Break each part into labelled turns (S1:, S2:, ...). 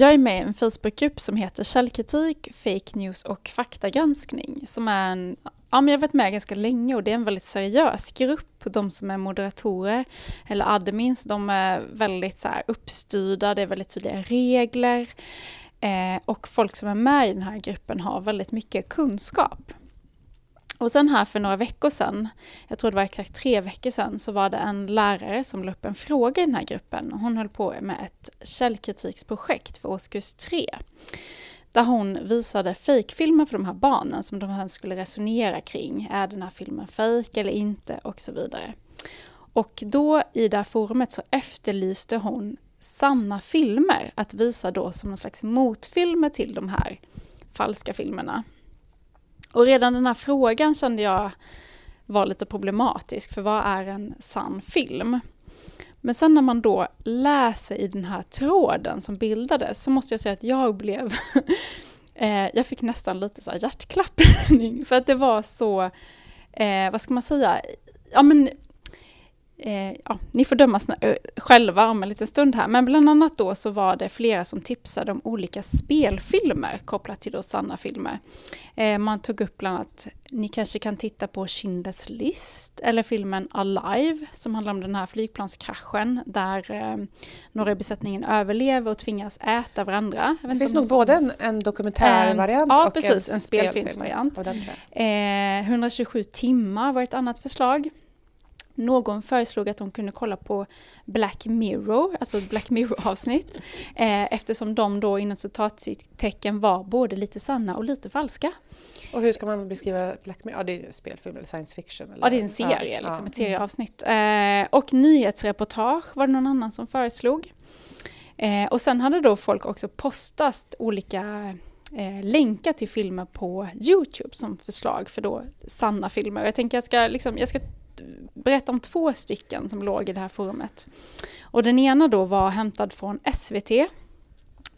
S1: jag är med i en Facebookgrupp som heter Källkritik, Fake News och faktagranskning som är en Ja, men jag har varit med ganska länge och det är en väldigt seriös grupp. De som är moderatorer eller admins, de är väldigt så här uppstyrda, det är väldigt tydliga regler. Eh, och folk som är med i den här gruppen har väldigt mycket kunskap. Och sen här för några veckor sedan, jag tror det var exakt tre veckor sedan, så var det en lärare som la upp en fråga i den här gruppen. Hon höll på med ett källkritiksprojekt för årskurs 3. Där hon visade fejkfilmer för de här barnen som de sen skulle resonera kring. Är den här filmen fejk eller inte? Och så vidare. Och då i det här forumet så efterlyste hon sanna filmer att visa då som någon slags motfilmer till de här falska filmerna. Och redan den här frågan kände jag var lite problematisk, för vad är en sann film? Men sen när man då läser i den här tråden som bildades så måste jag säga att jag blev eh, jag fick nästan lite så här hjärtklappning för att det var så, eh, vad ska man säga, ja men Eh, ja, ni får döma eh, själva om en liten stund här, men bland annat då så var det flera som tipsade om olika spelfilmer kopplat till då sanna filmer. Eh, man tog upp bland annat, ni kanske kan titta på Schindler's list eller filmen Alive som handlar om den här flygplanskraschen där eh, några i besättningen överlever och tvingas äta varandra.
S2: Det finns nog både en, en dokumentärvariant
S1: ja,
S2: och
S1: precis,
S2: en,
S1: en spelfilmsvariant. 127 timmar var ett annat förslag. Någon föreslog att de kunde kolla på Black Mirror, alltså ett Black Mirror-avsnitt, eh, eftersom de då inom citattecken var både lite sanna och lite falska.
S2: Och hur ska man beskriva Black Mirror? Ja, det är spelfilm eller science fiction? Eller?
S1: Ja, det är en serie, ja, liksom, ja. ett serieavsnitt. Eh, och nyhetsreportage var det någon annan som föreslog. Eh, och sen hade då folk också postat olika eh, länkar till filmer på Youtube som förslag för då sanna filmer. Jag tänker jag ska, liksom, jag ska berätta om två stycken som låg i det här forumet. Och den ena då var hämtad från SVT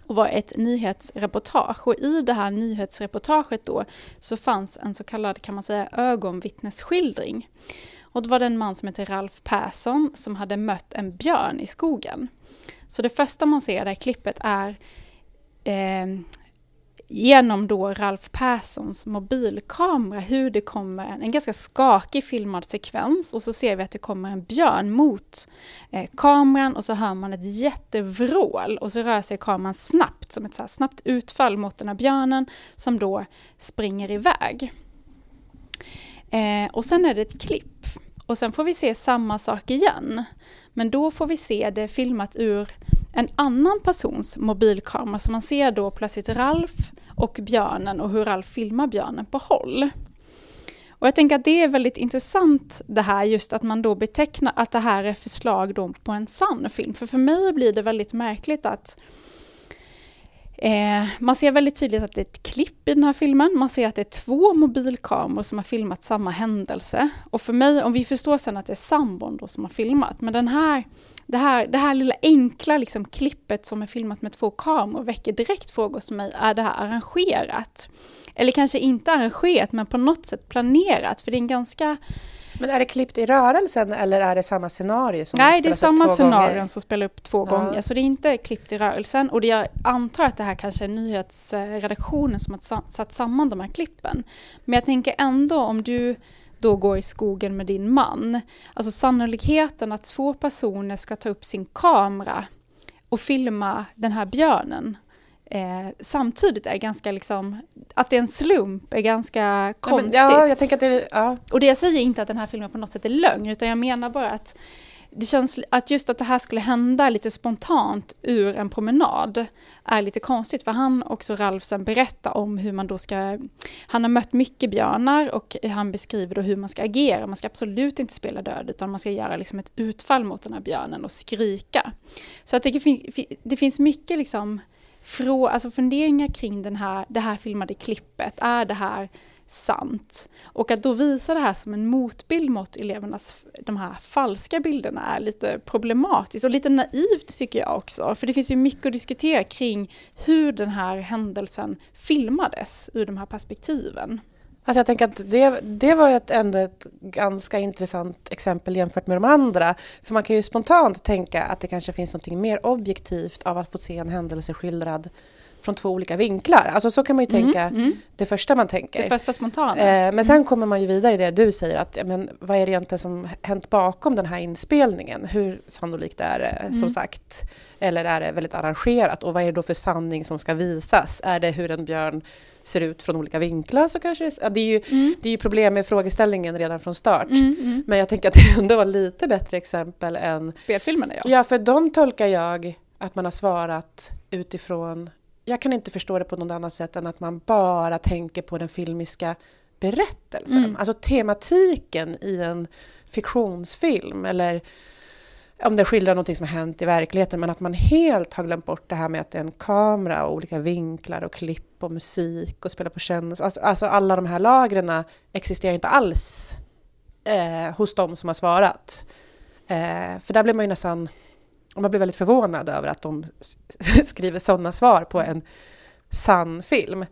S1: och var ett nyhetsreportage. Och i det här nyhetsreportaget då så fanns en så kallad, kan man säga, ögonvittnesskildring. Och det var den man som heter Ralf Persson som hade mött en björn i skogen. Så det första man ser i det här klippet är eh, genom då Ralf Perssons mobilkamera hur det kommer en, en ganska skakig filmad sekvens och så ser vi att det kommer en björn mot eh, kameran och så hör man ett jättevrål och så rör sig kameran snabbt som ett så snabbt utfall mot den här björnen som då springer iväg. Eh, och sen är det ett klipp och sen får vi se samma sak igen. Men då får vi se det filmat ur en annan persons mobilkamera. Så man ser då plötsligt Ralf och björnen och hur Ralf filmar björnen på håll. Och jag tänker att det är väldigt intressant det här just att man då betecknar att det här är förslag då på en sann film. För för mig blir det väldigt märkligt att Eh, man ser väldigt tydligt att det är ett klipp i den här filmen. Man ser att det är två mobilkameror som har filmat samma händelse. Och för mig, om vi förstår sen att det är sambon då som har filmat, men den här, det, här, det här lilla enkla liksom, klippet som är filmat med två kameror väcker direkt frågor hos mig. Är det här arrangerat? Eller kanske inte arrangerat, men på något sätt planerat, för det är en ganska
S2: men är det klippt i rörelsen eller är det samma scenario? Som
S1: Nej, det är samma scenario som spelar upp två ja. gånger, så det är inte klippt i rörelsen. Och det jag antar att det här kanske är nyhetsredaktionen som har satt samman de här klippen. Men jag tänker ändå om du då går i skogen med din man, alltså sannolikheten att två personer ska ta upp sin kamera och filma den här björnen eh, samtidigt är ganska liksom, att det är en slump är ganska konstigt.
S2: Ja, jag tänker att det, ja.
S1: Och det jag säger inte att den här filmen på något sätt är lögn, utan jag menar bara att det känns att just att det här skulle hända lite spontant ur en promenad är lite konstigt, för han också Ralfsen berättar om hur man då ska... Han har mött mycket björnar och han beskriver då hur man ska agera. Man ska absolut inte spela död, utan man ska göra liksom ett utfall mot den här björnen och skrika. Så att det, finns, det finns mycket liksom frå, alltså funderingar kring den här, det här filmade klippet. Är det här sant? Och att då visa det här som en motbild mot elevernas de här falska bilderna är lite problematiskt och lite naivt tycker jag också. För det finns ju mycket att diskutera kring hur den här händelsen filmades ur de här perspektiven.
S2: Alltså jag tänker att det, det var ett, ändå ett ganska intressant exempel jämfört med de andra. För man kan ju spontant tänka att det kanske finns något mer objektivt av att få se en händelse skildrad från två olika vinklar. Alltså så kan man ju
S1: Mm,
S2: tänka
S1: mm.
S2: det första man tänker.
S1: Det första spontana.
S2: Eh, men sen kommer man ju vidare i det du säger att men, vad är det egentligen som hänt bakom den här inspelningen? Hur sannolikt är det som
S1: Mm.
S2: sagt? Eller är det väldigt arrangerat? Och vad är det då för sanning som ska visas? Är det hur en björn ser ut från olika vinklar så kanske det, ja, det är ju
S1: Mm.
S2: det är ju problem med frågeställningen redan från start.
S1: Mm, mm.
S2: Men jag tänker att det ändå var lite bättre exempel än
S1: Spelfilmerna ja.
S2: Ja, för de tolkar jag att man har svarat utifrån jag kan inte förstå det på något annat sätt än att man bara tänker på den filmiska berättelsen.
S1: Mm.
S2: Alltså tematiken i en fiktionsfilm eller om det skildrar något som har hänt i verkligheten men att man helt har glömt bort det här med att det är en kamera och olika vinklar och klipp och musik och spela på känsla. Alltså, alltså alla de här lagren existerar inte alls eh, hos de som har svarat. Eh, för där blir man ju nästan, man blir väldigt förvånad över att de skriver sådana svar på en sann film.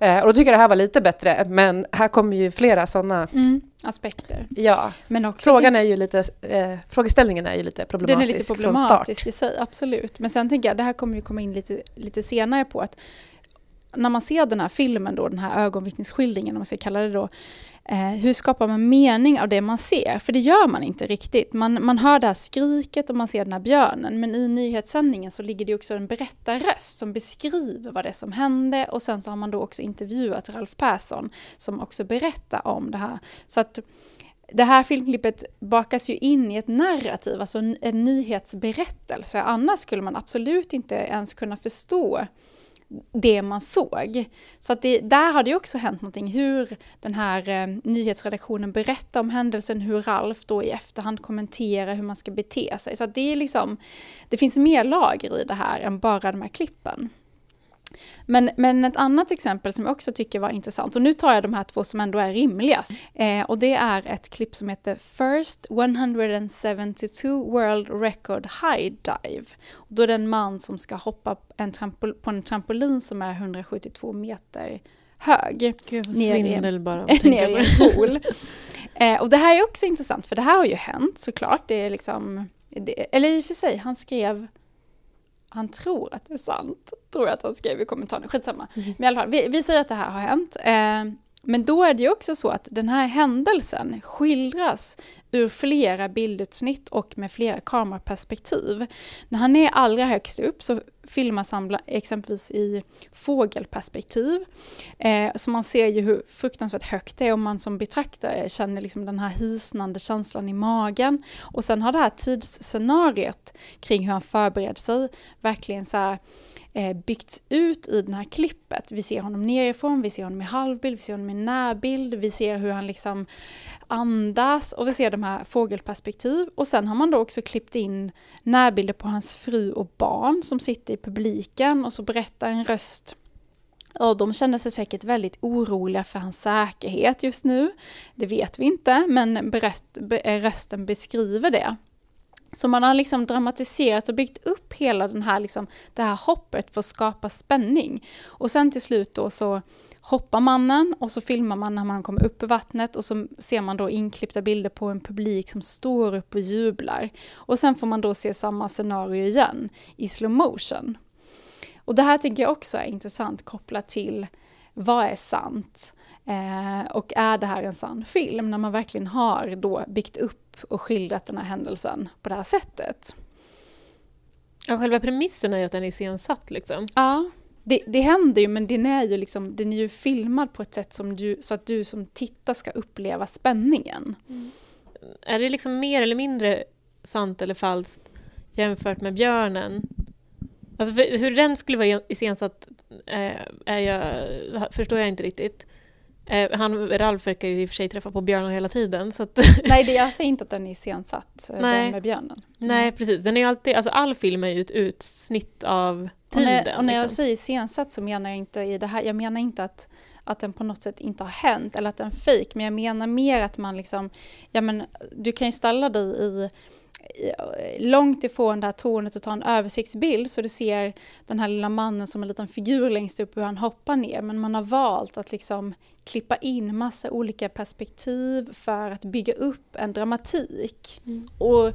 S2: Eh, och då tycker jag det här var lite bättre, men här kommer ju flera sådana.
S1: Mm, aspekter.
S2: Ja,
S1: Men också
S2: frågan är ju lite, eh, frågeställningen är ju lite
S1: Den
S2: problematisk,
S1: är lite
S2: från
S1: problematisk
S2: start.
S1: i sig, absolut. Men sen tänker jag, det här kommer ju komma in lite, lite senare på att när man ser den här filmen då, den här ögonvittnesskildringen, om man ska kalla det då, eh, hur skapar man mening av det man ser? För det gör man inte riktigt. Man, man hör det här skriket och man ser den här björnen, men i nyhetssändningen så ligger det också en berättarröst som beskriver vad det är som hände och sen så har man då också intervjuat Ralf Persson som också berättar om det här. Så att det här filmklippet bakas ju in i ett narrativ, alltså en, en nyhetsberättelse. Annars skulle man absolut inte ens kunna förstå det man såg. Så att det, där har det ju också hänt någonting, hur den här eh, nyhetsredaktionen berättar om händelsen, hur Ralf då i efterhand kommenterar hur man ska bete sig. Så att det är liksom, det finns mer lager i det här än bara de här klippen. Men, men ett annat exempel som jag också tycker var intressant, och nu tar jag de här två som ändå är rimligast, eh, och det är ett klipp som heter First 172 World Record High Dive. Och då är det en man som ska hoppa en trampol- på en trampolin som är 172 meter hög
S3: Gud vad
S1: Ner i-
S3: svindel bara att
S1: ner i en pool. eh, och det här är också intressant, för det här har ju hänt såklart. Det är liksom, det, eller i och för sig, han skrev han tror att det är sant, tror jag att han skrev i kommentaren. Skitsamma.
S3: Mhm.
S1: Men i alla fall, vi, vi säger att det här har hänt. Eh, men då är det ju också så att den här händelsen skildras ur flera bildutsnitt och med flera kameraperspektiv. När han är allra högst upp så filmas han exempelvis i fågelperspektiv. Eh, så man ser ju hur fruktansvärt högt det är och man som betraktare känner liksom den här hisnande känslan i magen. Och sen har det här tidsscenariot kring hur han förbereder sig verkligen så här eh, byggts ut i det här klippet. Vi ser honom nerifrån, vi ser honom i halvbild, vi ser honom i närbild, vi ser hur han liksom andas och vi ser de här fågelperspektiv. Och sen har man då också klippt in närbilder på hans fru och barn som sitter i publiken och så berättar en röst och de känner sig säkert väldigt oroliga för hans säkerhet just nu. Det vet vi inte, men berätt, be, rösten beskriver det. Så man har liksom dramatiserat och byggt upp hela den här, liksom, det här hoppet för att skapa spänning. Och sen till slut då så hoppar mannen och så filmar man när man kommer upp i vattnet och så ser man då inklippta bilder på en publik som står upp och jublar. Och sen får man då se samma scenario igen i slow motion. Och det här tänker jag också är intressant kopplat till vad är sant? Eh, och är det här en sann film när man verkligen har då byggt upp och skildrat den här händelsen på det här sättet?
S3: Ja, själva premissen är ju att den är iscensatt liksom.
S1: Ja, det, det händer ju men den är ju liksom, den är ju filmad på ett sätt som du, så att du som tittar ska uppleva spänningen.
S3: Är det liksom mer eller mindre sant eller falskt jämfört med björnen? Alltså för, hur den skulle vara iscensatt eh, är jag, förstår jag inte riktigt. Eh, han, Ralf verkar ju i och för sig träffa på björnar hela tiden. Så att,
S1: Nej, det, jag säger inte att den är iscensatt, eh,
S3: Nej.
S1: den med björnen.
S3: nej, precis. Den är alltid, alltså all film är ju ett utsnitt av
S1: Och
S3: tiden.
S1: när, och när jag
S3: liksom.
S1: säger iscensatt så menar jag inte i det här, jag menar inte att, att den på något sätt inte har hänt eller att den är fejk, men jag menar mer att man liksom, ja men du kan ju ställa dig i långt ifrån det här tornet och ta en översiktsbild så du ser den här lilla mannen som en liten figur längst upp hur han hoppar ner. Men man har valt att liksom klippa in massa olika perspektiv för att bygga upp en dramatik. Mm. Och,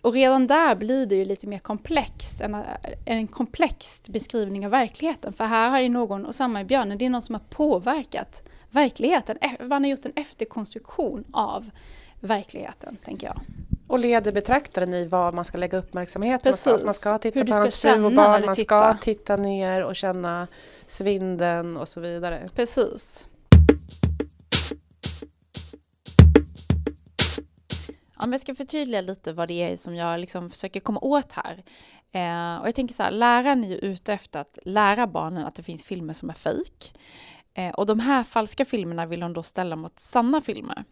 S1: och redan där blir det ju lite mer komplext, en, en komplex beskrivning av verkligheten. För här har ju någon, och samma i Björnen, det är någon som har påverkat verkligheten. Man har gjort en efterkonstruktion av verkligheten, tänker jag.
S2: Och leder betraktaren i vad man ska lägga uppmärksamheten Precis. Man ska titta Hur på hans fru och barn, man ska titta ner och känna svinden och så vidare.
S1: Precis. Om jag ska förtydliga lite vad det är som jag liksom försöker komma åt här. Eh, och jag tänker så här, läraren är ju ute efter att lära barnen att det finns filmer som är fejk. Eh, och de här falska filmerna vill hon då ställa mot sanna filmer.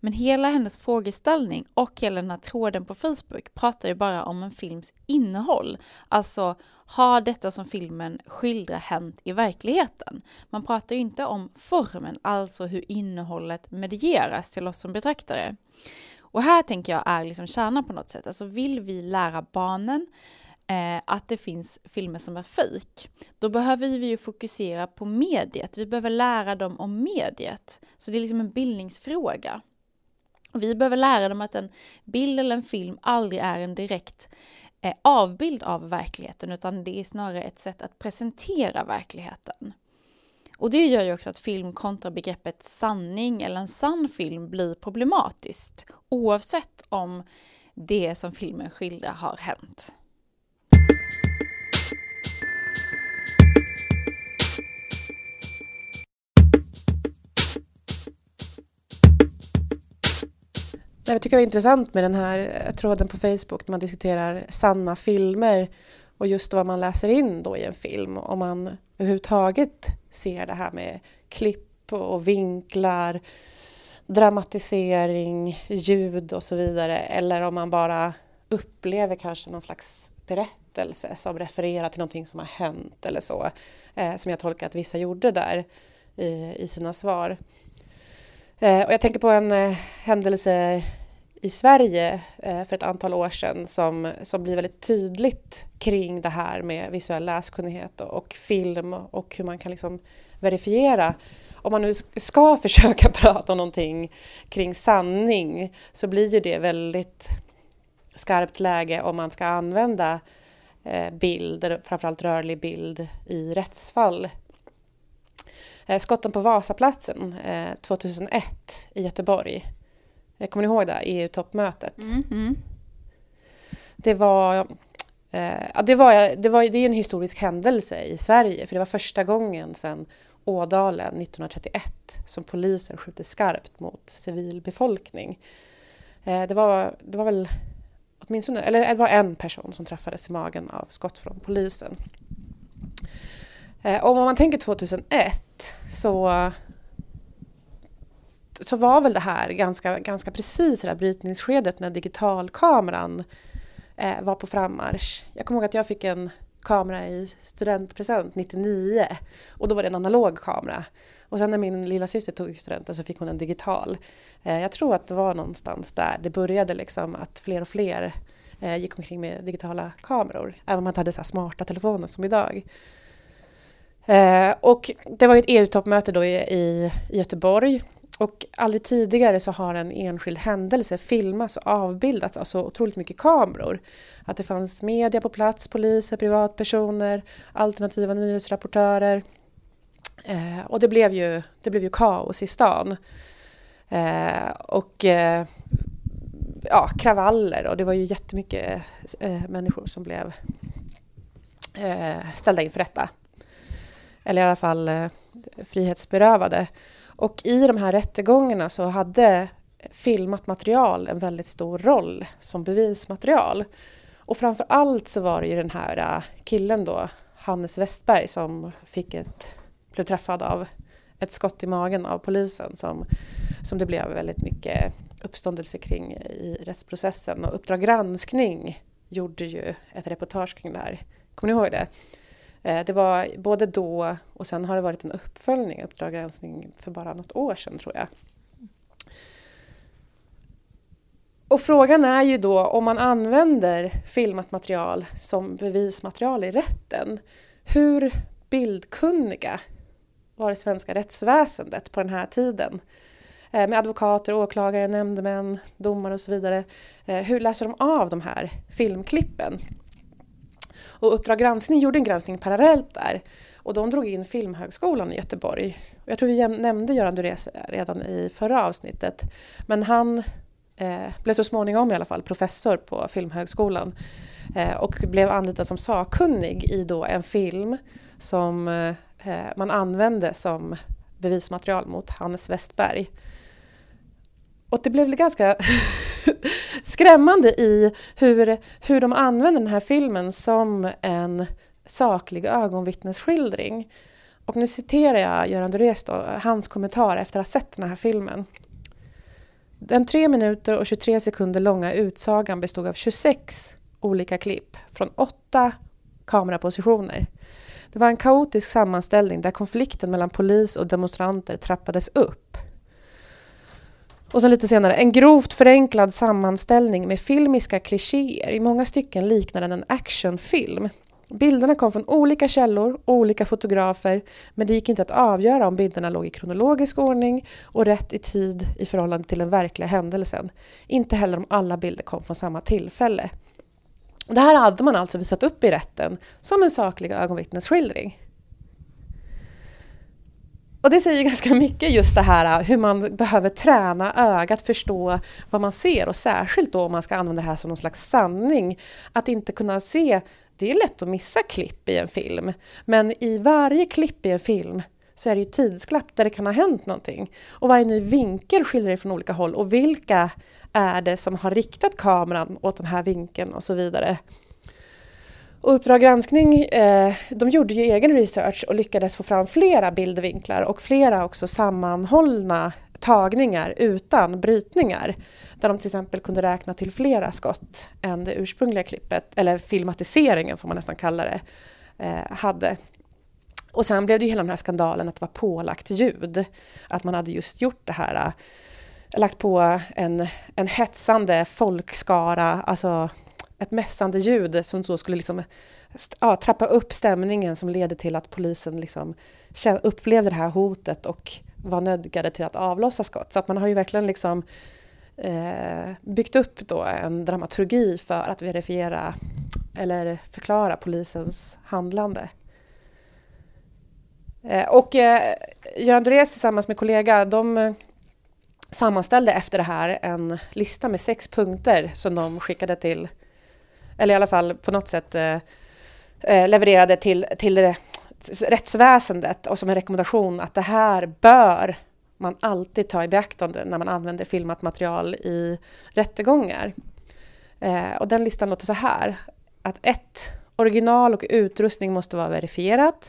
S1: Men hela hennes frågeställning och hela den här tråden på Facebook pratar ju bara om en films innehåll. Alltså, har detta som filmen skildrar hänt i verkligheten? Man pratar ju inte om formen, alltså hur innehållet medieras till oss som betraktare. Och här tänker jag är liksom kärnan på något sätt. Alltså vill vi lära barnen eh, att det finns filmer som är fejk, då behöver vi ju fokusera på mediet. Vi behöver lära dem om mediet. Så det är liksom en bildningsfråga. Vi behöver lära dem att en bild eller en film aldrig är en direkt eh, avbild av verkligheten, utan det är snarare ett sätt att presentera verkligheten. Och det gör ju också att film kontra begreppet sanning eller en sann film blir problematiskt, oavsett om det som filmen skildrar har hänt.
S2: Jag tycker det är intressant med den här eh, tråden på Facebook när man diskuterar sanna filmer och just vad man läser in då i en film. Om man överhuvudtaget ser det här med klipp och vinklar, dramatisering, ljud och så vidare. Eller om man bara upplever kanske någon slags berättelse som refererar till någonting som har hänt eller så. Eh, som jag tolkar att vissa gjorde där i, i sina svar. Eh, och jag tänker på en eh, händelse i Sverige eh, för ett antal år sedan som, som blir väldigt tydligt kring det här med visuell läskunnighet och, film och hur man kan liksom verifiera. Om man nu ska försöka prata om någonting kring sanning så blir ju det väldigt skarpt läge om man ska använda bild, framförallt rörlig bild, i rättsfall skotten på Vasaplatsen 2001 eh, i Göteborg. Jag kommer ni ihåg det? EU-toppmötet. Mm, mm. Det var Eh, det, var, det, var, det är en historisk händelse i Sverige för det var första gången sedan Ådalen 1931 som polisen skjuter skarpt mot civilbefolkning. Eh, det, var, det var väl åtminstone, eller det var en person som träffades i magen av skott från polisen. Eh, om man tänker 2001 så, så var väl det här ganska, ganska precis det här brytningsskedet när digitalkameran eh, var på frammarsch. Jag kommer ihåg att jag fick en kamera i studentpresent 99 och då var det en analog kamera. Och sen när min lilla syster tog studenten så fick hon en digital. Eh, jag tror att det var någonstans där det började liksom att fler och fler eh, gick omkring med digitala kameror. Även om man inte hade så smarta telefoner som idag. Eh, och det var ett EU-toppmöte då i, i, Göteborg och aldrig tidigare så har en enskild händelse filmats och avbildats av så otroligt mycket kameror. Att det fanns media på plats, poliser, privatpersoner, alternativa nyhetsrapportörer. Eh, och det blev, ju, det blev ju kaos i stan. Eh, och eh, ja, kravaller och det var ju jättemycket eh, människor som blev eh, ställda inför rätta eller i alla fall eh, frihetsberövade. Och i de här rättegångarna så hade filmat material en väldigt stor roll som bevismaterial. Och framför allt så var det ju den här eh, killen då, Hannes Westberg, som fick ett, blev träffad av ett skott i magen av polisen som, som det blev väldigt mycket uppståndelse kring i rättsprocessen. Och Uppdrag granskning gjorde ju ett reportage kring det här. Kommer ni ihåg det? Eh, det var både då och sen har det varit en uppföljning, Uppdrag granskning, för bara något år sedan tror jag. och frågan är ju då om man använder filmat material som bevismaterial i rätten. Hur bildkunniga var det svenska rättsväsendet på den här tiden? Eh, med advokater, åklagare, nämndemän, domare och så vidare. Eh, hur läser de av de här filmklippen? Och Uppdrag granskning gjorde en granskning parallellt där och de drog in Filmhögskolan i Göteborg. Jag tror vi nämnde Göran Durés redan i förra avsnittet. Men han eh, blev så småningom i alla fall professor på Filmhögskolan eh, och blev anlitad som sakkunnig i då en film som eh, man använde som bevismaterial mot Hannes Westberg. Och det blev ganska skrämmande i hur, hur de använder den här filmen som en saklig ögonvittnesskildring. Och nu citerar jag Göran Durés hans kommentar efter att ha sett den här filmen. Den tre minuter och 23 sekunder långa utsagan bestod av 26 olika klipp från åtta kamerapositioner. Det var en kaotisk sammanställning där konflikten mellan polis och demonstranter trappades upp. Och sen lite senare, en grovt förenklad sammanställning med filmiska klichéer. I många stycken liknar den en actionfilm. Bilderna kom från olika källor, olika fotografer, men det gick inte att avgöra om bilderna låg i kronologisk ordning och rätt i tid i förhållande till den verkliga händelsen. Inte heller om alla bilder kom från samma tillfälle. Det här hade man alltså visat upp i rätten som en saklig ögonvittnesskildring. Och det säger ganska mycket just det här äh, hur man behöver träna ögat, förstå vad man ser och särskilt då om man ska använda det här som någon slags sanning. Att inte kunna se, det är lätt att missa klipp i en film, men i varje klipp i en film så är det ju tidsklapp där det kan ha hänt någonting. Och varje ny vinkel skiljer det från olika håll och vilka är det som har riktat kameran åt den här vinkeln och så vidare. Och Uppdrag granskning, eh, de gjorde ju egen research och lyckades få fram flera bildvinklar och flera också sammanhållna tagningar utan brytningar. Där de till exempel kunde räkna till flera skott än det ursprungliga klippet, eller filmatiseringen får man nästan kalla det, eh, hade. Och sen blev det ju hela den här skandalen att det var pålagt ljud. Att man hade just gjort det här, eh, lagt på en, en hetsande folkskara, alltså ett mässande ljud som så skulle liksom, ja, trappa upp stämningen som leder till att polisen liksom upplevde det här hotet och var nödgade till att avlossa skott. Så att man har ju verkligen liksom eh, byggt upp då en dramaturgi för att verifiera eller förklara polisens handlande. Eh, och eh, Göran Durés tillsammans med kollega, de eh, sammanställde efter det här en lista med sex punkter som de skickade till, eller i alla fall på något sätt eh, eh levererade till, till rättsväsendet och som en rekommendation att det här bör man alltid ta i beaktande när man använder filmat material i rättegångar. Eh, och den listan låter så här. Att ett, Original och utrustning måste vara verifierat.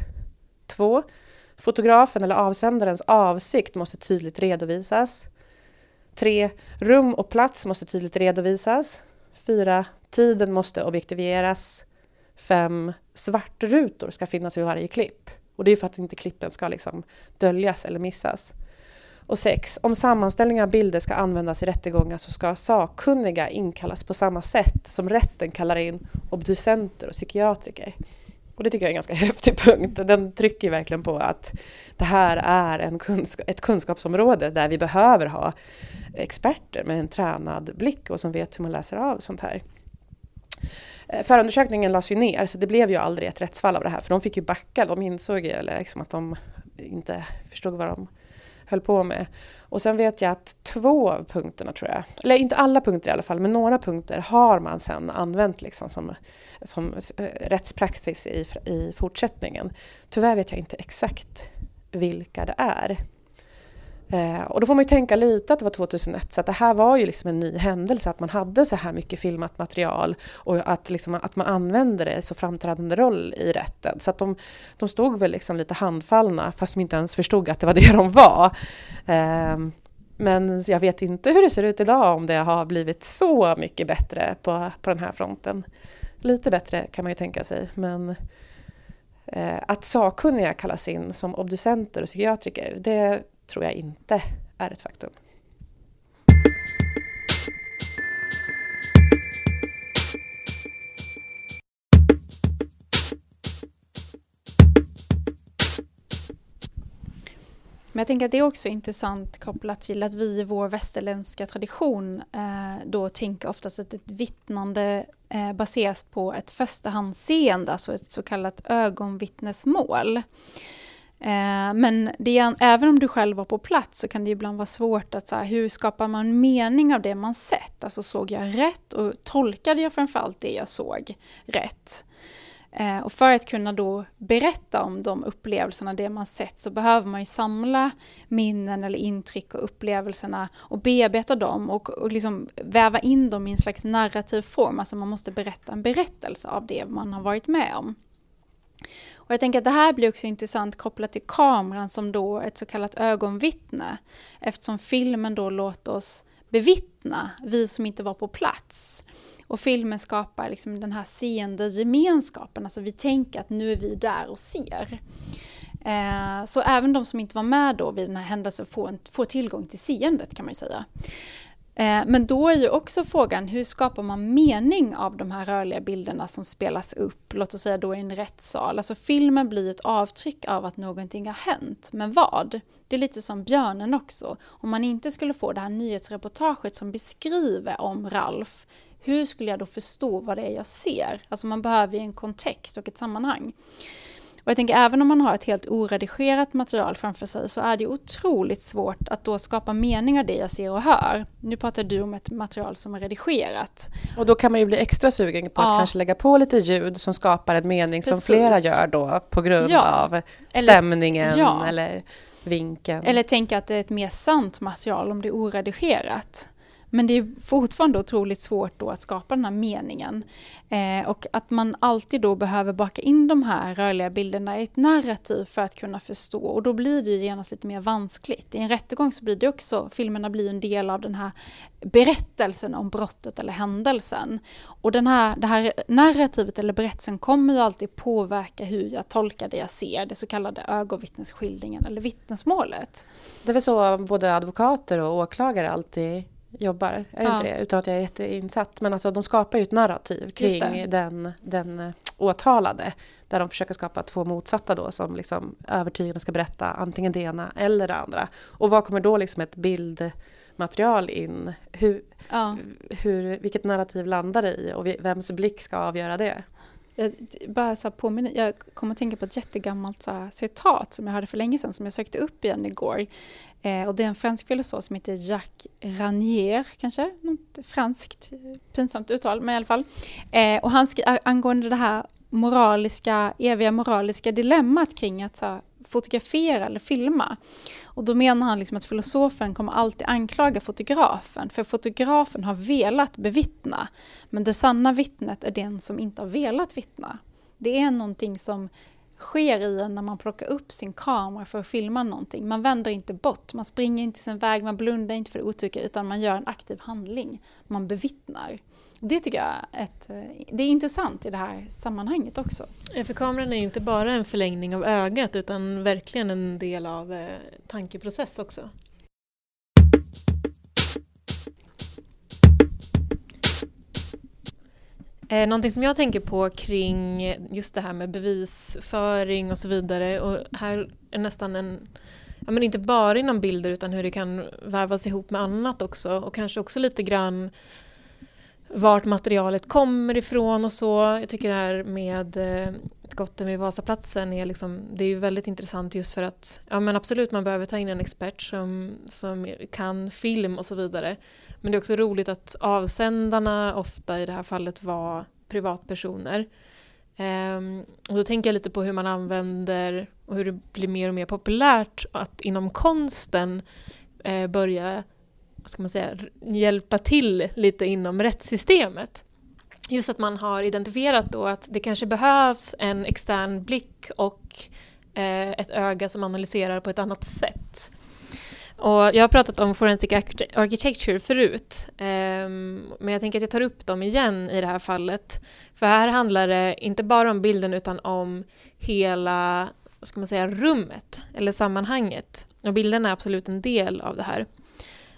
S2: Två, Fotografen eller avsändarens avsikt måste tydligt redovisas. 3. Rum och plats måste tydligt redovisas. 4. Tiden måste objektiveras. Fem Svartrutor ska finnas vid varje klipp. Och det är för att inte klippen ska liksom döljas eller missas. Och sex, Om sammanställningar av bilder ska användas i rättegångar så ska sakkunniga inkallas på samma sätt som rätten kallar in obducenter och psykiatriker. Och det tycker jag är en ganska häftig punkt. Den trycker verkligen på att det här är en kunsk ett kunskapsområde där vi behöver ha experter med en tränad blick och som vet hur man läser av sånt här. Eh, förundersökningen lades ju ner så det blev ju aldrig ett rättsfall av det här för de fick ju backa. De insåg ju liksom att de inte förstod vad de höll på med. Och sen vet jag att två av punkterna tror jag, eller inte alla punkter i alla fall, men några punkter har man sen använt liksom som, som eh, rättspraxis i, i fortsättningen. Tyvärr vet jag inte exakt vilka det är. Eh, och då får man ju tänka lite att det var 2001 så att det här var ju liksom en ny händelse att man hade så här mycket filmat material och att, liksom, att man använde det i så framträdande roll i rätten. Så att de, de stod väl liksom lite handfallna fast de inte ens förstod att det var det de var. Eh, men jag vet inte hur det ser ut idag om det har blivit så mycket bättre på, på den här fronten. Lite bättre kan man ju tänka sig men eh, att sakkunniga kallas in som obducenter och psykiatriker det tror jag inte är ett faktum.
S1: Men jag tänker att det är också intressant kopplat till att vi i vår västerländska tradition eh, då tänker oftast att ett vittnande eh, baseras på ett förstahandsseende, alltså ett så kallat ögonvittnesmål. Eh, men det, även om du själv var på plats så kan det ibland vara svårt att så här, hur skapar man mening av det man sett? Alltså såg jag rätt och tolkade jag framförallt det jag såg rätt? Eh, och för att kunna då berätta om de upplevelserna, det man sett, så behöver man ju samla minnen eller intryck och upplevelserna och bearbeta dem och, och liksom väva in dem i en slags narrativ form. Alltså man måste berätta en berättelse av det man har varit med om. Och jag tänker att det här blir också intressant kopplat till kameran som då ett så kallat ögonvittne. Eftersom filmen då låter oss bevittna, vi som inte var på plats. Och filmen skapar liksom den här seende gemenskapen, alltså vi tänker att nu är vi där och ser. Eh, så även de som inte var med då vid den här händelsen får, en, får tillgång till seendet kan man ju säga. Eh, men då är ju också frågan, hur skapar man mening av de här rörliga bilderna som spelas upp, låt oss säga då i en rättssal. Alltså filmen blir ett avtryck av att någonting har hänt, men vad? Det är lite som Björnen också. Om man inte skulle få det här nyhetsreportaget som beskriver om Ralf, hur skulle jag då förstå vad det är jag ser? Alltså man behöver ju en kontext och ett sammanhang. Och jag tänker även om man har ett helt oredigerat material framför sig så är det otroligt svårt att då skapa mening av det jag ser och hör. Nu pratar du om ett material som är redigerat.
S2: Och då kan man ju bli extra sugen på ja. att kanske lägga på lite ljud som skapar en mening Precis. som flera gör då på grund ja. av stämningen eller, ja. eller vinkeln.
S1: Eller tänka att det är ett mer sant material om det är oredigerat. Men det är fortfarande otroligt svårt då att skapa den här meningen. Eh, och att man alltid då behöver baka in de här rörliga bilderna i ett narrativ för att kunna förstå. Och då blir det ju genast lite mer vanskligt. I en rättegång så blir det också, filmerna blir en del av den här berättelsen om brottet eller händelsen. Och den här, det här narrativet eller berättelsen kommer ju alltid påverka hur jag tolkar det jag ser, det så kallade ögonvittnesskildringen eller vittnesmålet.
S2: Det är väl så både advokater och åklagare alltid jobbar, är ja. inte det? Utan att jag är jätteinsatt. Men alltså de skapar ju ett narrativ kring den, den eh, åtalade. Där de försöker skapa två motsatta då som liksom övertygande ska berätta antingen det ena eller det andra. Och vad kommer då liksom ett bildmaterial in? Hur, ja. hur, vilket narrativ landar det i och vems blick ska avgöra det?
S1: Jag, bara så påminner, jag kommer att tänka på ett jättegammalt så här, citat som jag hörde för länge sedan som jag sökte upp igen igår. Eh, och det är en fransk filosof som heter Jacques Ranier, kanske? Något franskt pinsamt uttal, men i alla fall. Eh, och han skrev angående det här moraliska, eviga moraliska dilemmat kring att så här, fotografera eller filma. Och då menar han liksom att filosofen kommer alltid anklaga fotografen, för fotografen har velat bevittna, men det sanna vittnet är den som inte har velat vittna. Det är någonting som sker i en när man plockar upp sin kamera för att filma någonting. Man vänder inte bort, man springer inte sin väg, man blundar inte för det otycka, utan man gör en aktiv handling. Man bevittnar. Det tycker jag ett, det är intressant i det här sammanhanget också.
S3: Ja, för kameran är ju inte bara en förlängning av ögat utan verkligen en del av eh, tankeprocess också. Eh, någonting som jag tänker på kring just det här med bevisföring och så vidare och här är nästan en ja, men inte bara inom bilder utan hur det kan vävas ihop med annat också och kanske också lite grann vart materialet kommer ifrån och så. Jag tycker det här med eh, skotten vid Vasaplatsen är, liksom, det är väldigt intressant just för att ja men absolut man behöver ta in en expert som, som kan film och så vidare. Men det är också roligt att avsändarna ofta i det här fallet var privatpersoner. Um, och då tänker jag lite på hur man använder och hur det blir mer och mer populärt att inom konsten eh, börja vad ska man säga, hjälpa till lite inom rättssystemet. Just att man har identifierat då att det kanske behövs en extern blick och eh, ett öga som analyserar på ett annat sätt. Och jag har pratat om forensic architecture förut, eh, men jag tänker att jag tar upp dem igen i det här fallet. För här handlar det inte bara om bilden utan om hela vad ska man säga, rummet eller sammanhanget. Och bilden är absolut en del av det här.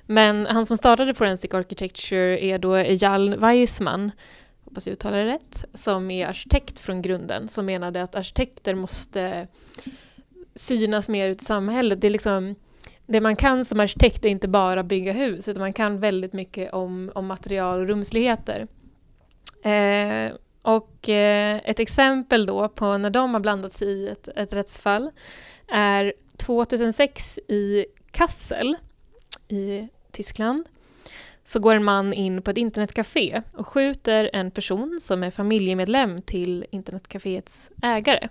S3: Men han som startade Forensic Architecture är då Ejal Weissman, hoppas jag uttalar det rätt, som är arkitekt från grunden, som menade att arkitekter måste synas mer ut i samhället. Det är liksom det man kan som arkitekt är inte bara bygga hus, utan man kan väldigt mycket om, om material och rumsligheter. Eh, och eh, ett exempel då på när de har blandats i ett, ett rättsfall är 2006 i Kassel i Tyskland så går en man in på ett internetcafé och skjuter en person som är familjemedlem till internetcaféets ägare.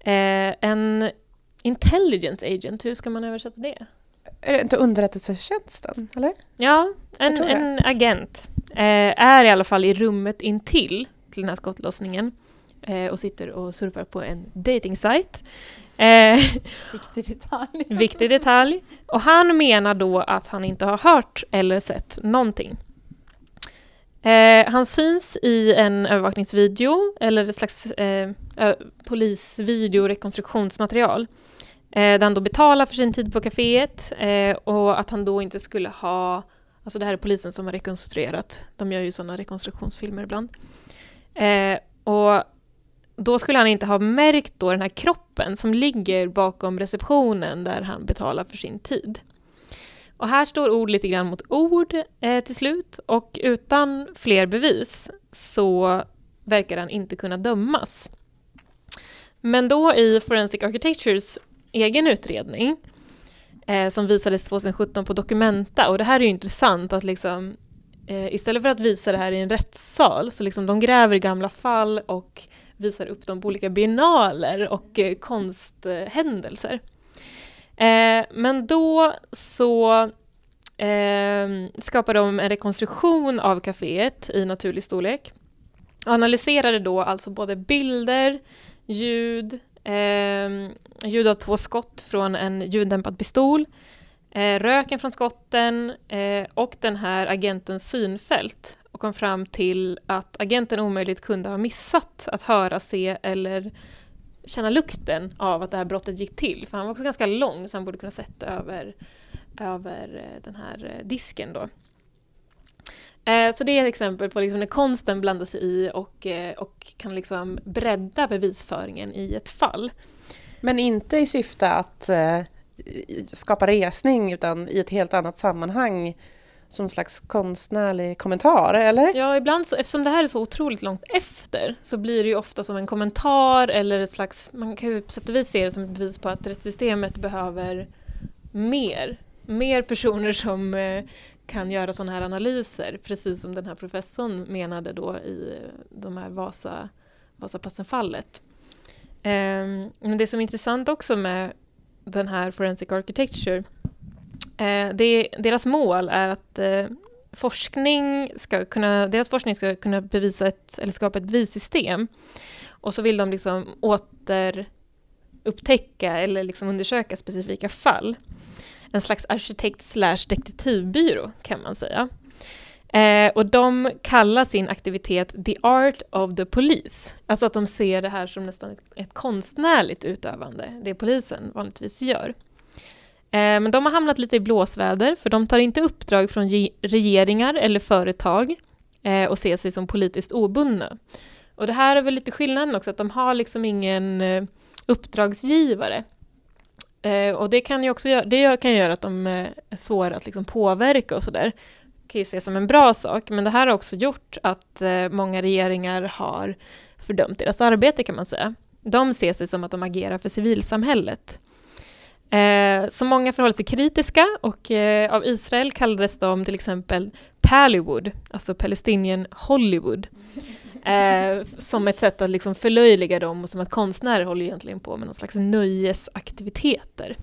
S3: Eh, en intelligence agent, hur ska man översätta det?
S2: Är det inte underrättelsetjänsten, eller?
S3: Ja, en, en agent eh, är i alla fall i rummet intill till den här skottlossningen eh, och sitter och surfar på en dating-sajt. Eh,
S1: Viktig detalj.
S3: viktig detalj. Och han menar då att han inte har hört eller sett någonting. Eh, han syns i en övervakningsvideo, eller ett slags eh, ö- polisvideo rekonstruktionsmaterial. Eh, där han då betalar för sin tid på kaféet eh, och att han då inte skulle ha... Alltså det här är polisen som har rekonstruerat. De gör ju sådana rekonstruktionsfilmer ibland. Eh, och då skulle han inte ha märkt då den här kroppen som ligger bakom receptionen där han betalar för sin tid. Och här står ord lite grann mot ord eh, till slut och utan fler bevis så verkar han inte kunna dömas. Men då i Forensic Architectures egen utredning eh, som visades 2017 på Documenta och det här är ju intressant att liksom eh, istället för att visa det här i en rättssal så liksom de gräver i gamla fall och visar upp dem på olika biennaler och eh, konsthändelser. Eh, men då så eh, skapade de en rekonstruktion av kaféet i naturlig storlek och analyserade då alltså både bilder, ljud, eh, ljud av två skott från en ljuddämpad pistol, eh, röken från skotten eh, och den här agentens synfält och kom fram till att agenten omöjligt kunde ha missat att höra, se eller känna lukten av att det här brottet gick till. För han var också ganska lång så han borde kunna sett över, över eh, den här eh, disken då. Eh, Så det är ett exempel på liksom när konsten blandar sig i och, eh, och kan liksom bredda bevisföringen i ett fall.
S2: Men inte i syfte att eh, skapa resning utan i ett helt annat sammanhang som slags konstnärlig kommentar, eller?
S3: Ja, ibland så, eftersom det här är så otroligt långt efter så blir det ju ofta som en kommentar eller ett slags, man kan ju på sätt och vis se det som ett bevis på att rättssystemet behöver mer. Mer personer som eh, kan göra sådana här analyser, precis som den här professorn menade då i eh, de här Vasa, Vasaplatsen-fallet. Ehm, men det som är intressant också med den här Forensic Architecture Eh, det, deras mål är att eh, forskning ska kunna, deras forskning ska kunna bevisa ett, eller skapa ett bevissystem. Och så vill de liksom återupptäcka eller liksom undersöka specifika fall. En slags arkitekt slash detektivbyrå kan man säga. Eh, och de kallar sin aktivitet The Art of the Police. Alltså att de ser det här som nästan ett, ett konstnärligt utövande, det polisen vanligtvis gör. Eh, men de har hamnat lite i blåsväder för de tar inte uppdrag från regeringar eller företag eh, och ser sig som politiskt obundna. Och det här är väl lite skillnaden också, att de har liksom ingen eh, uppdragsgivare. Och det kan ju också göra, det kan göra att de är svåra att liksom påverka och sådär. kan ju ses som en bra sak, men det här har också gjort att många regeringar har fördömt deras arbete kan man säga. De ser sig som att de agerar för civilsamhället. Eh, så många förhåller sig kritiska och eh, av Israel kallades de till exempel Pallywood, alltså Palestinian Hollywood. Eh, som ett sätt att liksom förlöjliga dem och som att konstnärer håller egentligen på med någon slags nöjesaktiviteter.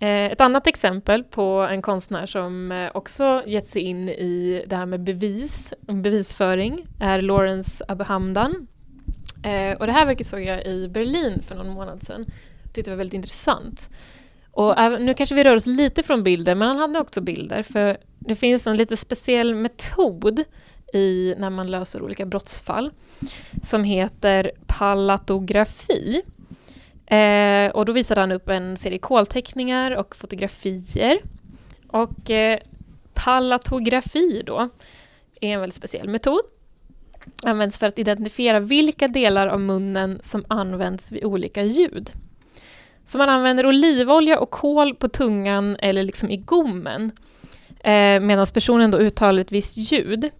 S3: Eh, Ett annat exempel på en konstnär som eh, också gett sig in i det här med bevis, bevisföring är Lawrence Abuhamdan. Eh, och det här verket såg jag i Berlin för någon månad sedan. tyckte det var väldigt intressant. Och nu kanske vi rör oss lite från bilder, men han hade också bilder. För det finns en lite speciell metod i när man löser olika brottsfall som heter palatografi. Eh, och då visade han upp en serie kolteckningar och fotografier. Och eh, palatografi då är en väldigt speciell metod används för att identifiera vilka delar av munnen som används vid olika ljud. Så man använder olivolja och kol på tungan eller liksom i gommen eh, medan personen då uttalar ett visst ljud.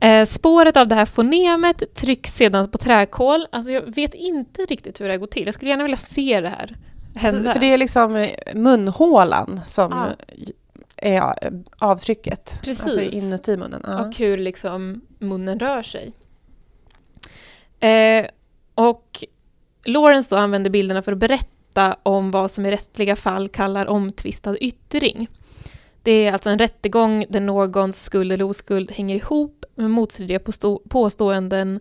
S3: Eh, spåret av det här fonemet trycks sedan på träkol. Alltså jag vet inte riktigt hur det här går till. Jag skulle gärna vilja se det här hända.
S2: Alltså, för det är liksom eh, munhålan som
S3: Ja.
S2: Är avtrycket.
S3: Precis.
S2: Alltså inuti munnen. Ja.
S3: och hur liksom munnen rör sig. Eh, och Lawrence då använder bilderna för att berätta om vad som i rättliga fall kallar omtvistad yttring. Det är alltså en rättegång där någons skuld eller oskuld hänger ihop med motstridiga påstå- påståenden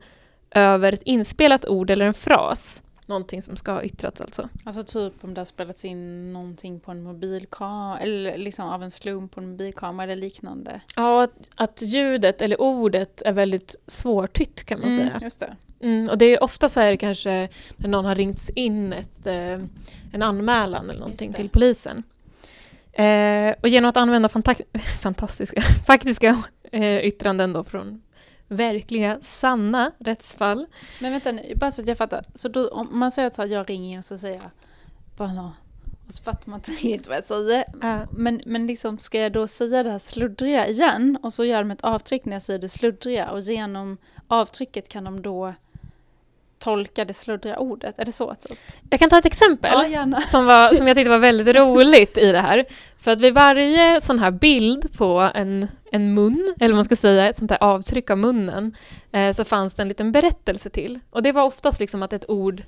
S3: över ett inspelat ord eller en fras. Någonting som ska ha yttrats alltså.
S1: Alltså typ om det har spelats in någonting på en mobilkamera, eller liksom av en slump på en mobilkamera eller liknande.
S3: Ja, att, att ljudet eller ordet är väldigt svårtytt kan man säga.
S1: Just det.
S3: Mm, och det är ofta så är det kanske när någon har ringts in ett, eh, en anmälan eller någonting till polisen. Eh, och genom att använda fanta- fantastiska, faktiska eh, yttranden då från verkliga, sanna rättsfall.
S1: Men vänta nu, bara så att jag fattar. Så då, om man säger att jag ringer in och så säger jag bara. Och så fattar man inte riktigt vad jag säger. Men, men liksom, ska jag då säga det här sluddriga igen och så gör de ett avtryck när jag säger det sluddriga och genom avtrycket kan de då tolka det sluddriga ordet? Är det så? Typ?
S3: Jag kan ta ett exempel.
S1: Ja,
S3: som, var, som jag tyckte var väldigt roligt i det här. För att vid varje sån här bild på en, en mun, eller man ska säga, ett sånt här avtryck av munnen, eh, så fanns det en liten berättelse till. Och det var oftast liksom att ett ord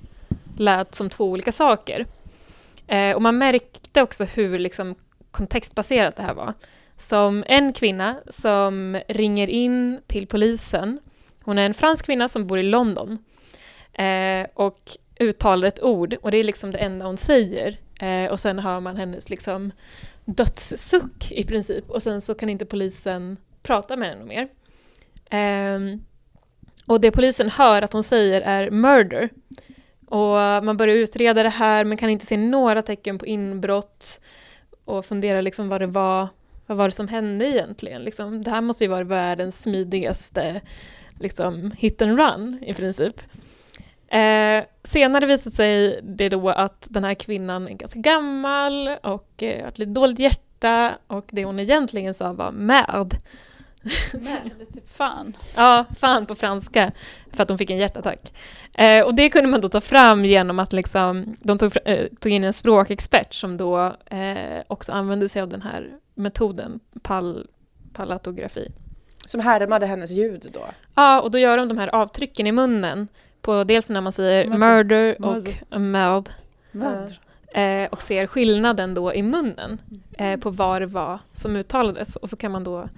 S3: lät som två olika saker. Eh, och man märkte också hur liksom kontextbaserat det här var. Som en kvinna som ringer in till polisen. Hon är en fransk kvinna som bor i London. Eh, och uttalar ett ord och det är liksom det enda hon säger. Eh, och sen hör man hennes liksom dödssuck i princip och sen så kan inte polisen prata med henne mer. Eh, och det polisen hör att hon säger är murder. Och man börjar utreda det här men kan inte se några tecken på inbrott och fundera liksom vad det var, vad var det som hände egentligen. Liksom, det här måste ju vara världens smidigaste liksom, hit and run i princip. Eh, senare visade sig det då att den här kvinnan är ganska gammal och eh, har ett lite dåligt hjärta och det hon egentligen sa var märd.
S1: Är typ fan.
S3: Ja, fan på franska, för att hon fick en hjärtattack. Eh, och det kunde man då ta fram genom att liksom, de tog, eh, tog in en språkexpert som då eh, också använde sig av den här metoden, pal, palatografi.
S2: Som härmade hennes ljud då.
S3: Ja, och då gör de de här avtrycken i munnen på dels när man säger
S1: Vänta.
S3: murder
S1: Murder.
S3: och mad
S1: Vad?
S3: eh, och ser skillnaden då i munnen eh, på vad det var som uttalades och så kan man då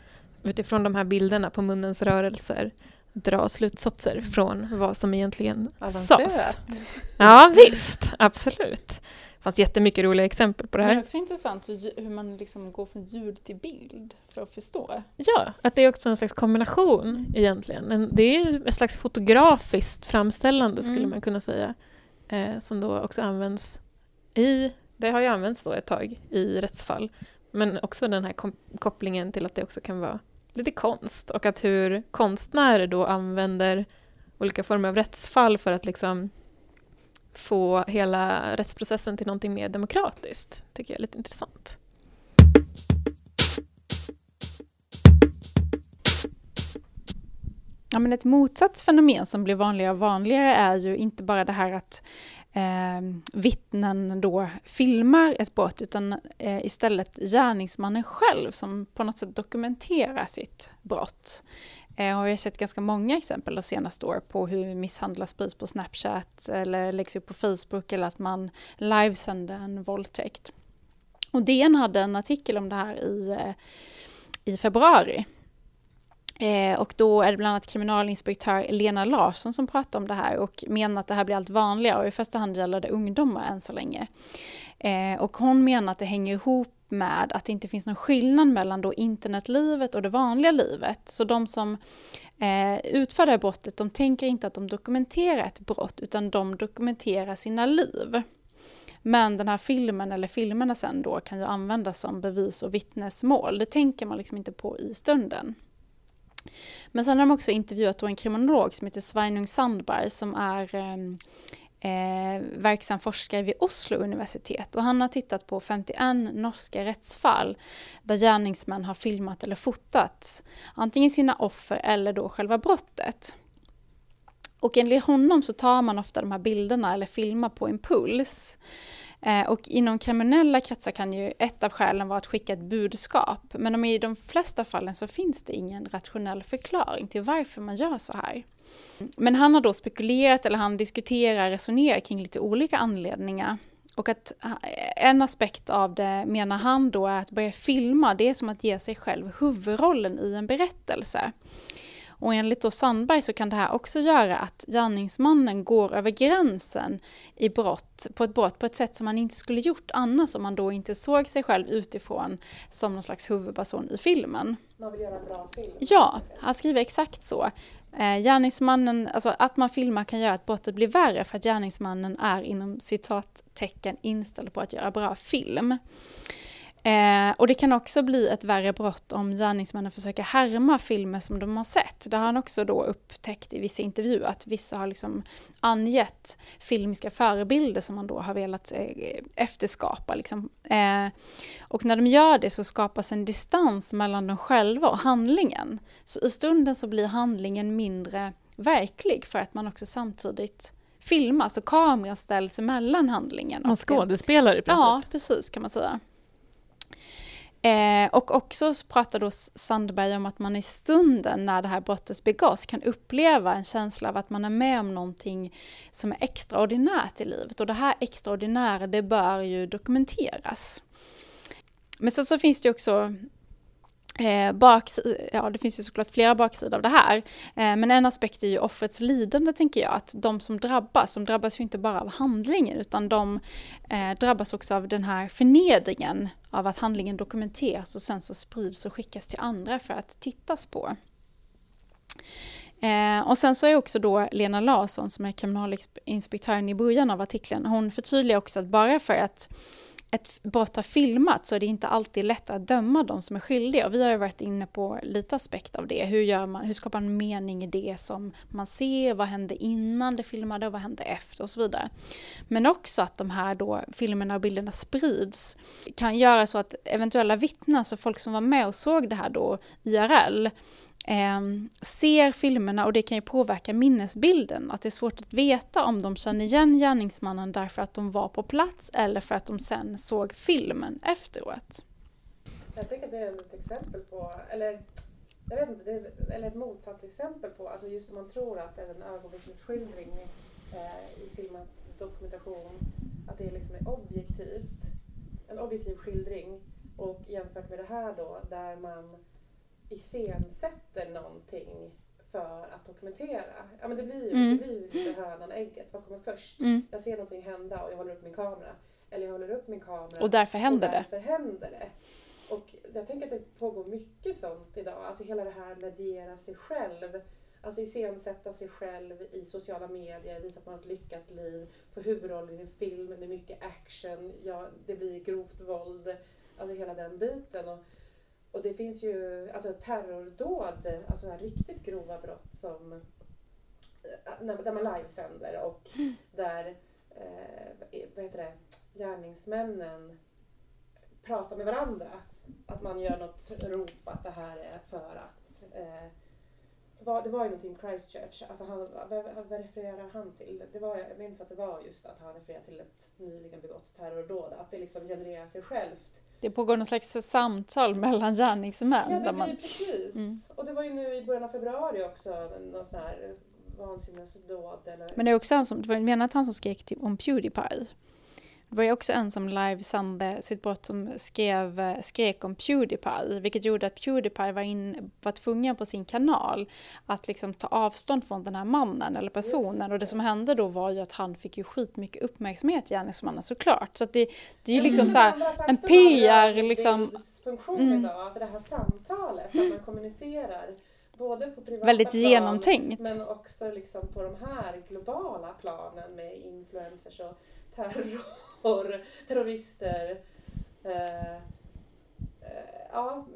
S3: utifrån de här bilderna på munnens rörelser dra slutsatser från vad som egentligen sades.
S2: Avancerat.
S3: Ja, visst, absolut. Fanns jättemycket roliga exempel på det
S1: Men det är
S3: här.
S1: också intressant hur, hur man liksom går från ljud till bild för att förstå.
S3: Ja, att det är också en slags kombination egentligen. En, det är ett slags fotografiskt framställande skulle
S1: Mm.
S3: man kunna säga. Eh, som då också används i, det har ju använts då ett tag i rättsfall. Men också den här kopplingen till att det också kan vara lite konst och att hur konstnärer då använder olika former av rättsfall för att liksom få hela rättsprocessen till någonting mer demokratiskt. tycker jag är lite intressant.
S1: Ja, men ett motsatsfenomen som blir vanligare och vanligare är ju inte bara det här att eh, vittnen då filmar ett brott utan eh, istället gärningsmannen själv som på något sätt dokumenterar sitt brott. Eh, och vi har sett ganska många exempel de senaste åren på hur misshandlar sprids på Snapchat eller läggs upp på Facebook eller att man livesänder en våldtäkt. Och DN hade en artikel om det här i, eh, i februari. Eh, och då är det bland annat kriminalinspektör Lena Larsson som pratar om det här och menar att det här blir allt vanligare och i första hand gäller det ungdomar än så länge. Eh, och hon menar att det hänger ihop med att det inte finns någon skillnad mellan då internetlivet och det vanliga livet. Så de som eh, utför det här brottet, de tänker inte att de dokumenterar ett brott utan de dokumenterar sina liv. Men den här filmen eller filmerna sen då kan ju användas som bevis och vittnesmål. Det tänker man liksom inte på i stunden. Men sen har de också intervjuat då en kriminolog som heter Sveinung Sandberg som är ehm, eh, verksam forskare vid Oslo universitet och han har tittat på 51 norska rättsfall där gärningsmän har filmat eller fotat antingen sina offer eller då själva brottet. Och enligt honom så tar man ofta de här bilderna eller filmar på impuls. Eh, och inom kriminella kretsar kan ju ett av skälen vara att skicka ett budskap. Men i de flesta fallen så finns det ingen rationell förklaring till varför man gör så här. Men han har då spekulerat, eller han diskuterar, resonerar kring lite olika anledningar. Och att eh, en aspekt av det, menar han då, är att börja filma, det är som att ge sig själv huvudrollen i en berättelse. Och enligt då Sandberg så kan det här också göra att gärningsmannen går över gränsen i brott, på ett brott på ett sätt som man inte skulle gjort annars om man då inte såg sig själv utifrån som någon slags huvudperson i filmen.
S2: Man vill göra en bra film?
S1: Ja, han skriver exakt så. Eh, gärningsmannen, alltså att man filmar kan göra att brottet blir värre för att gärningsmannen är inom citattecken inställd på att göra bra film. Eh, och det kan också bli ett värre brott om gärningsmännen försöker härma filmer som de har sett. Det har han också då upptäckt i vissa intervjuer, att vissa har liksom angett filmiska förebilder som man då har velat eh, efterskapa. Liksom. Eh, och när de gör det så skapas en distans mellan dem själva och handlingen. Så i stunden så blir handlingen mindre verklig för att man också samtidigt filmar, så kameran ställs mellan handlingen.
S3: Man skådespelar i princip?
S1: Ja, precis kan man säga. Eh, och också pratar då Sandberg om att man i stunden när det här brottet begås kan uppleva en känsla av att man är med om någonting som är extraordinärt i livet. Och det här extraordinära, det bör ju dokumenteras. Men sen så finns det också Eh, baks, ja, det finns ju såklart flera baksidor av det här. Eh, men en aspekt är ju offrets lidande, tänker jag. Att de som drabbas, de drabbas ju inte bara av handlingen, utan de eh, drabbas också av den här förnedringen av att handlingen dokumenteras och sen så sprids och skickas till andra för att tittas på. Eh, och sen så är också då Lena Larsson, som är kriminalinspektören i början av artikeln, hon förtydligar också att bara för att ett brott har filmats så är det inte alltid lätt att döma de som är skyldiga. Och vi har ju varit inne på lite aspekt av det. Hur, gör man, hur skapar man mening i det som man ser? Vad hände innan det filmade och vad hände efter och så vidare. Men också att de här då filmerna och bilderna sprids kan göra så att eventuella vittnen, alltså folk som var med och såg det här då IRL, eh, ser filmerna och det kan ju påverka minnesbilden. Att det är svårt att veta om de känner igen gärningsmannen därför att de var på plats eller för att de sen såg filmen efteråt.
S2: Jag tänker att det är ett exempel på, eller jag vet inte, är, eller ett motsatt exempel på, alltså just om man tror att en ögonvittnesskildring eh, i filmad dokumentation, att det liksom är objektivt, en objektiv skildring och jämfört med det här då där man iscensätter någonting för att dokumentera. Ja men det blir ju mm. det blir hönan ägget. Vad kommer först? Mm. Jag ser någonting hända och jag håller upp min kamera. Eller jag håller upp min kamera
S1: och därför händer
S2: och
S1: därför
S2: det. händer det. Och jag tänker att det pågår mycket sånt idag. Alltså hela det här mediera sig själv. Alltså iscensätta sig själv i sociala medier, visa att man har ett lyckat liv, få huvudrollen i en film med mycket action, ja, det blir grovt våld. Alltså hela den biten. Och och det finns ju alltså terrordåd, alltså här riktigt grova brott som eh, där man livesänder och mm. där eh, vad heter det, gärningsmännen pratar med varandra. Att man gör något rop att det här är för att eh, var, det var ju någonting Christchurch, alltså han, vad, vad refererar han till? Det var, jag minns att det var just att han refererade till ett nyligen begått terrordåd, att det liksom genererar sig självt
S1: det pågår någon slags samtal mellan gärningsmän.
S2: Ja, det man... precis. Mm. Och det var ju nu i början av februari också, någon sån här vansinnesdåd. Eller...
S1: Men det är också han som, det var menat han som skrek om Pewdiepie. Det var ju också en som livesände sitt brott som skrev, skrek om Pewdiepie, vilket gjorde att Pewdiepie var, in, var tvungen på sin kanal att liksom ta avstånd från den här mannen eller personen. Yes. Och det som hände då var ju att han fick ju skitmycket uppmärksamhet, gärningsmannen såklart. Så det, det är ju liksom så här, en PR liksom...
S2: funktion mm. idag, alltså det här samtalet, att man kommunicerar både på privata
S1: Väldigt plan, genomtänkt.
S2: men också liksom på de här globala planen med influencers och terror terrorister. Eh, eh, ja,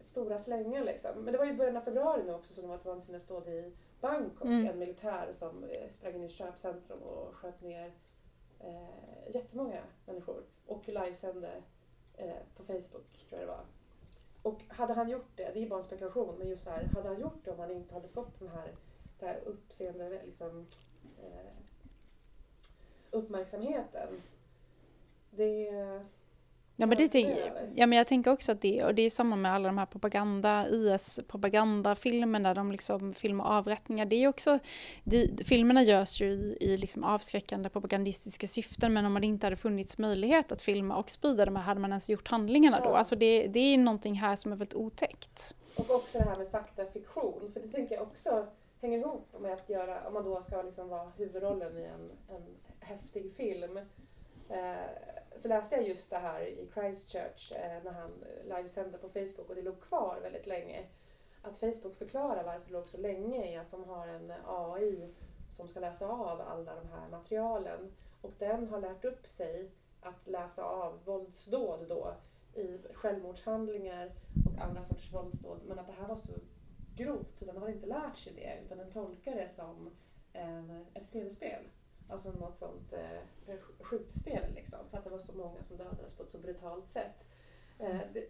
S2: stora slängar liksom. Men det var ju i början av februari nu också som de var vansinniga ståd i Bangkok.
S1: Mm.
S2: En militär som eh, sprang in i ett köpcentrum och sköt ner eh, jättemånga människor. Och livesände eh, på Facebook, tror jag det var. Och hade han gjort det, det är bara en spekulation, men just så här, hade han gjort det om han inte hade fått den här, det här uppseende, liksom, eh, uppmärksamheten. Det...
S1: Ja men, det tänk, ja men jag tänker också att det, och det är samma med alla de här propaganda, IS-propagandafilmerna, de liksom filmar avrättningar. Det är också, de, filmerna görs ju i, i liksom avskräckande propagandistiska syften, men om det inte hade funnits möjlighet att filma och sprida dem, hade man ens gjort handlingarna då?
S2: Ja.
S1: Alltså det, det är någonting här som är väldigt otäckt.
S2: Och också det här med faktafiktion, för det tänker jag också hänger ihop med att göra, om man då ska liksom vara huvudrollen i en, en häftig film. Eh, så läste jag just det här i Christchurch eh, när han livesände på Facebook och det låg kvar väldigt länge. Att Facebook förklarar varför det låg så länge är att de har en AI som ska läsa av alla de här materialen. Och den har lärt upp sig att läsa av våldsdåd då i självmordshandlingar och andra sorters våldsdåd. Men att det här var så grovt så den har inte lärt sig det utan den tolkar det som en, ett tv-spel. Alltså något sånt eh, skjutspel liksom. För att det var så många som dödades på ett så brutalt sätt. Eh, det,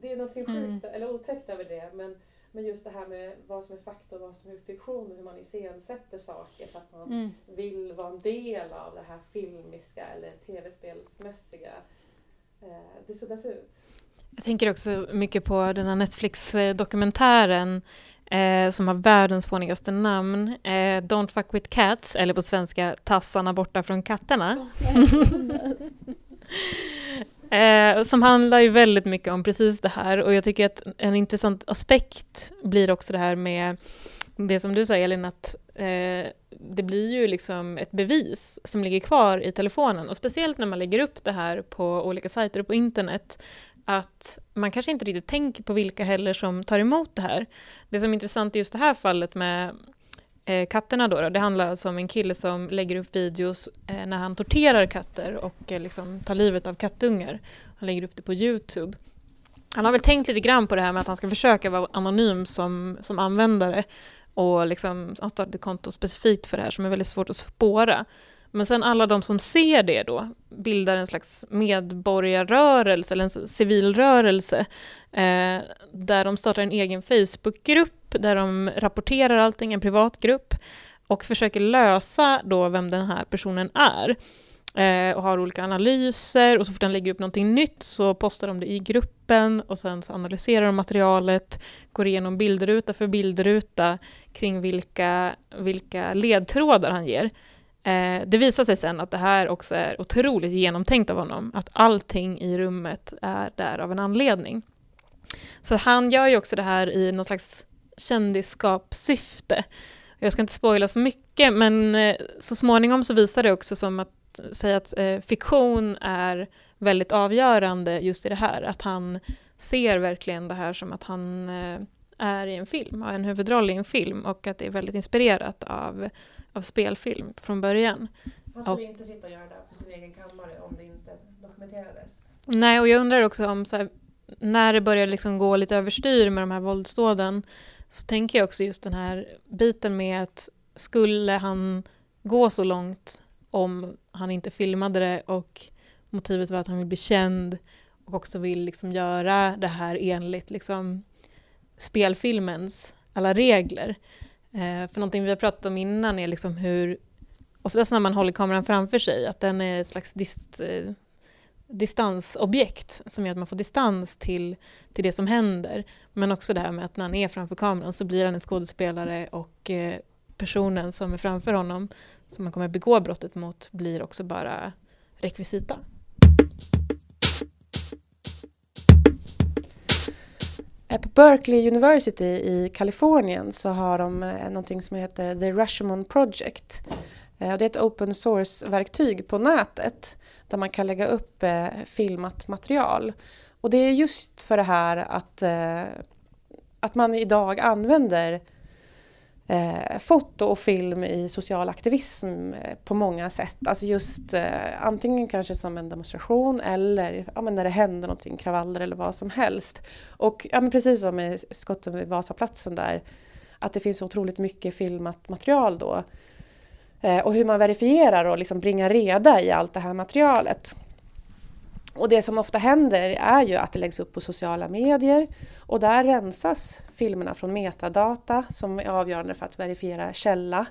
S2: det är något
S1: Mm.
S2: sjukt, eller otäckt över det. Men, men just det här med vad som är fakta och vad som är fiktion och hur man iscensätter saker för att man
S1: Mm.
S2: vill vara en del av det här filmiska eller tv-spelsmässiga. Eh, det suddas ut.
S3: Jag tänker också mycket på den här Netflix-dokumentären eh, som har världens fånigaste namn. Eh, Don't fuck with cats, eller på svenska Tassarna borta från katterna. Eh, som handlar ju väldigt mycket om precis det här och jag tycker att en intressant aspekt blir också det här med det som du säger Elin, att eh, det blir ju liksom ett bevis som ligger kvar i telefonen och speciellt när man lägger upp det här på olika sajter och på internet att man kanske inte riktigt tänker på vilka heller som tar emot det här. Det som är intressant i just det här fallet med eh, katterna då, då, det handlar alltså om en kille som lägger upp videos eh, när han torterar katter och eh, liksom tar livet av kattungar. Han lägger upp det på Youtube. Han har väl tänkt lite grann på det här med att han ska försöka vara anonym som, som användare och liksom han startat ett konto specifikt för det här som är väldigt svårt att spåra. Men sen alla de som ser det då bildar en slags medborgarrörelse eller en civilrörelse eh, där de startar en egen Facebookgrupp där de rapporterar allting, en privat grupp och försöker lösa då vem den här personen är eh, och har olika analyser och så fort han lägger upp någonting nytt så postar de det i gruppen och sen så analyserar de materialet, går igenom bildruta för bildruta kring vilka, vilka ledtrådar han ger. Eh, det visar sig sen att det här också är otroligt genomtänkt av honom, att allting i rummet är där av en anledning. Så han gör ju också det här i någon slags kändisskapssyfte. Jag ska inte spoila så mycket, men eh, så småningom så visar det också som att säga att eh, fiktion är väldigt avgörande just i det här, att han ser verkligen det här som att han eh, är i en film, har en huvudroll i en film och att det är väldigt inspirerat av, av spelfilm från början.
S2: Han skulle inte sitta och göra det på sin egen kammare om det inte dokumenterades.
S3: Nej, och jag undrar också om här, när det börjar liksom gå lite överstyr med de här våldsdåden så tänker jag också just den här biten med att skulle han gå så långt om han inte filmade det och motivet var att han vill bli känd och också vill liksom göra det här enligt liksom spelfilmens alla regler. Eh, för någonting vi har pratat om innan är liksom hur oftast när man håller kameran framför sig att den är ett slags dist, eh, distansobjekt som gör att man får distans till, till det som händer. Men också det här med att när han är framför kameran så blir han en skådespelare och eh, personen som är framför honom som man kommer begå brottet mot blir också bara rekvisita.
S2: Eh, på Berkeley University i Kalifornien så har de eh, någonting som heter The Rashomon Project. Eh, det är ett open source-verktyg på nätet där man kan lägga upp filmat material. Och det är just för det här att, att man idag använder eh, foto och film i social aktivism eh, på många sätt. Alltså just eh, antingen kanske som en demonstration eller ja, men när det händer någonting, kravaller eller vad som helst. Och ja, men precis som med skotten vid Vasaplatsen där, att det finns otroligt mycket filmat material då. Eh, och hur man verifierar och liksom bringar reda i allt det här materialet. Och det som ofta händer är ju att det läggs upp på sociala medier och där rensas filmerna från metadata som är avgörande för att verifiera källa.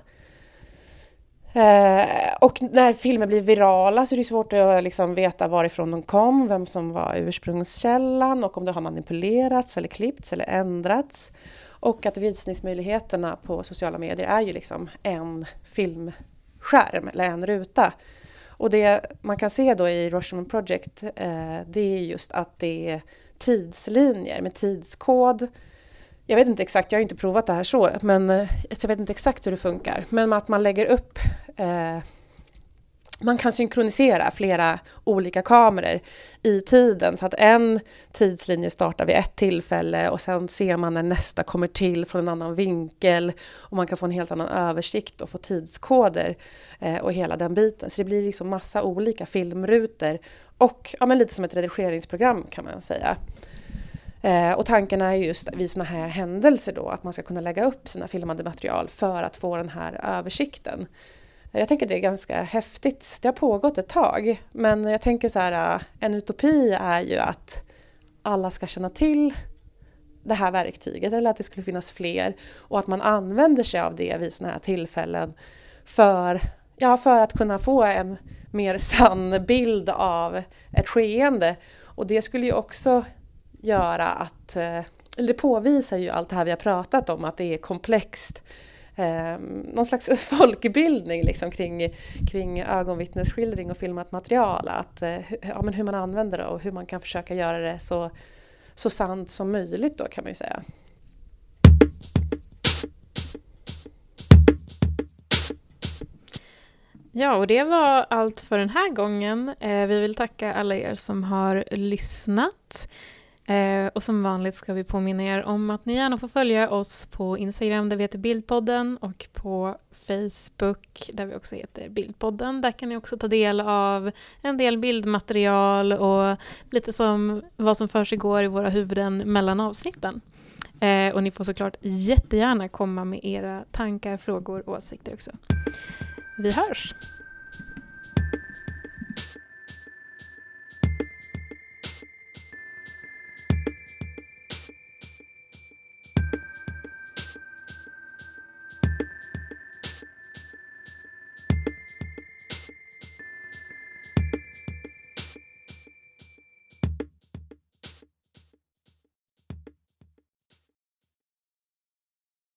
S2: Eh, och när filmer blir virala så är det svårt att liksom veta varifrån de kom, vem som var ursprungskällan och om det har manipulerats eller klippts eller ändrats. Och att visningsmöjligheterna på sociala medier är ju liksom en filmskärm eller en ruta. Och det man kan se då i Rosherman Project eh, det är just att det är tidslinjer med tidskod. Jag vet inte exakt, jag har inte provat det här så, men eh, jag vet inte exakt hur det funkar. Men att man lägger upp eh, man kan synkronisera flera olika kameror i tiden så att en tidslinje startar vid ett tillfälle och sen ser man när nästa kommer till från en annan vinkel och man kan få en helt annan översikt och få tidskoder eh, och hela den biten. Så det blir liksom massa olika filmrutor och ja, men lite som ett redigeringsprogram kan man säga. Eh, och tanken är just vid sådana här händelser då att man ska kunna lägga upp sina filmade material för att få den här översikten. Jag tänker det är ganska häftigt. Det har pågått ett tag, men jag tänker så här, äh, en utopi är ju att alla ska känna till det här verktyget eller att det skulle finnas fler och att man använder sig av det vid sådana här tillfällen för, ja, för att kunna få en mer sann bild av ett skeende. Och det skulle ju också göra att, äh, eller det påvisar ju allt det här vi har pratat om, att det är komplext eh, någon slags folkbildning liksom kring, kring ögonvittnesskildring och filmat material. Att, eh, ja, men hur man använder det och hur man kan försöka göra det så, så sant som möjligt då kan man ju säga.
S3: Ja, och det var allt för den här gången. Eh, vi vill tacka alla er som har lyssnat. Eh, och som vanligt ska vi påminna er om att ni gärna får följa oss på Instagram där vi heter Bildpodden och på Facebook där vi också heter Bildpodden. Där kan ni också ta del av en del bildmaterial och lite som vad som för i våra huvuden mellan avsnitten. Eh, och ni får såklart jättegärna komma med era tankar, frågor och åsikter också. Vi hörs!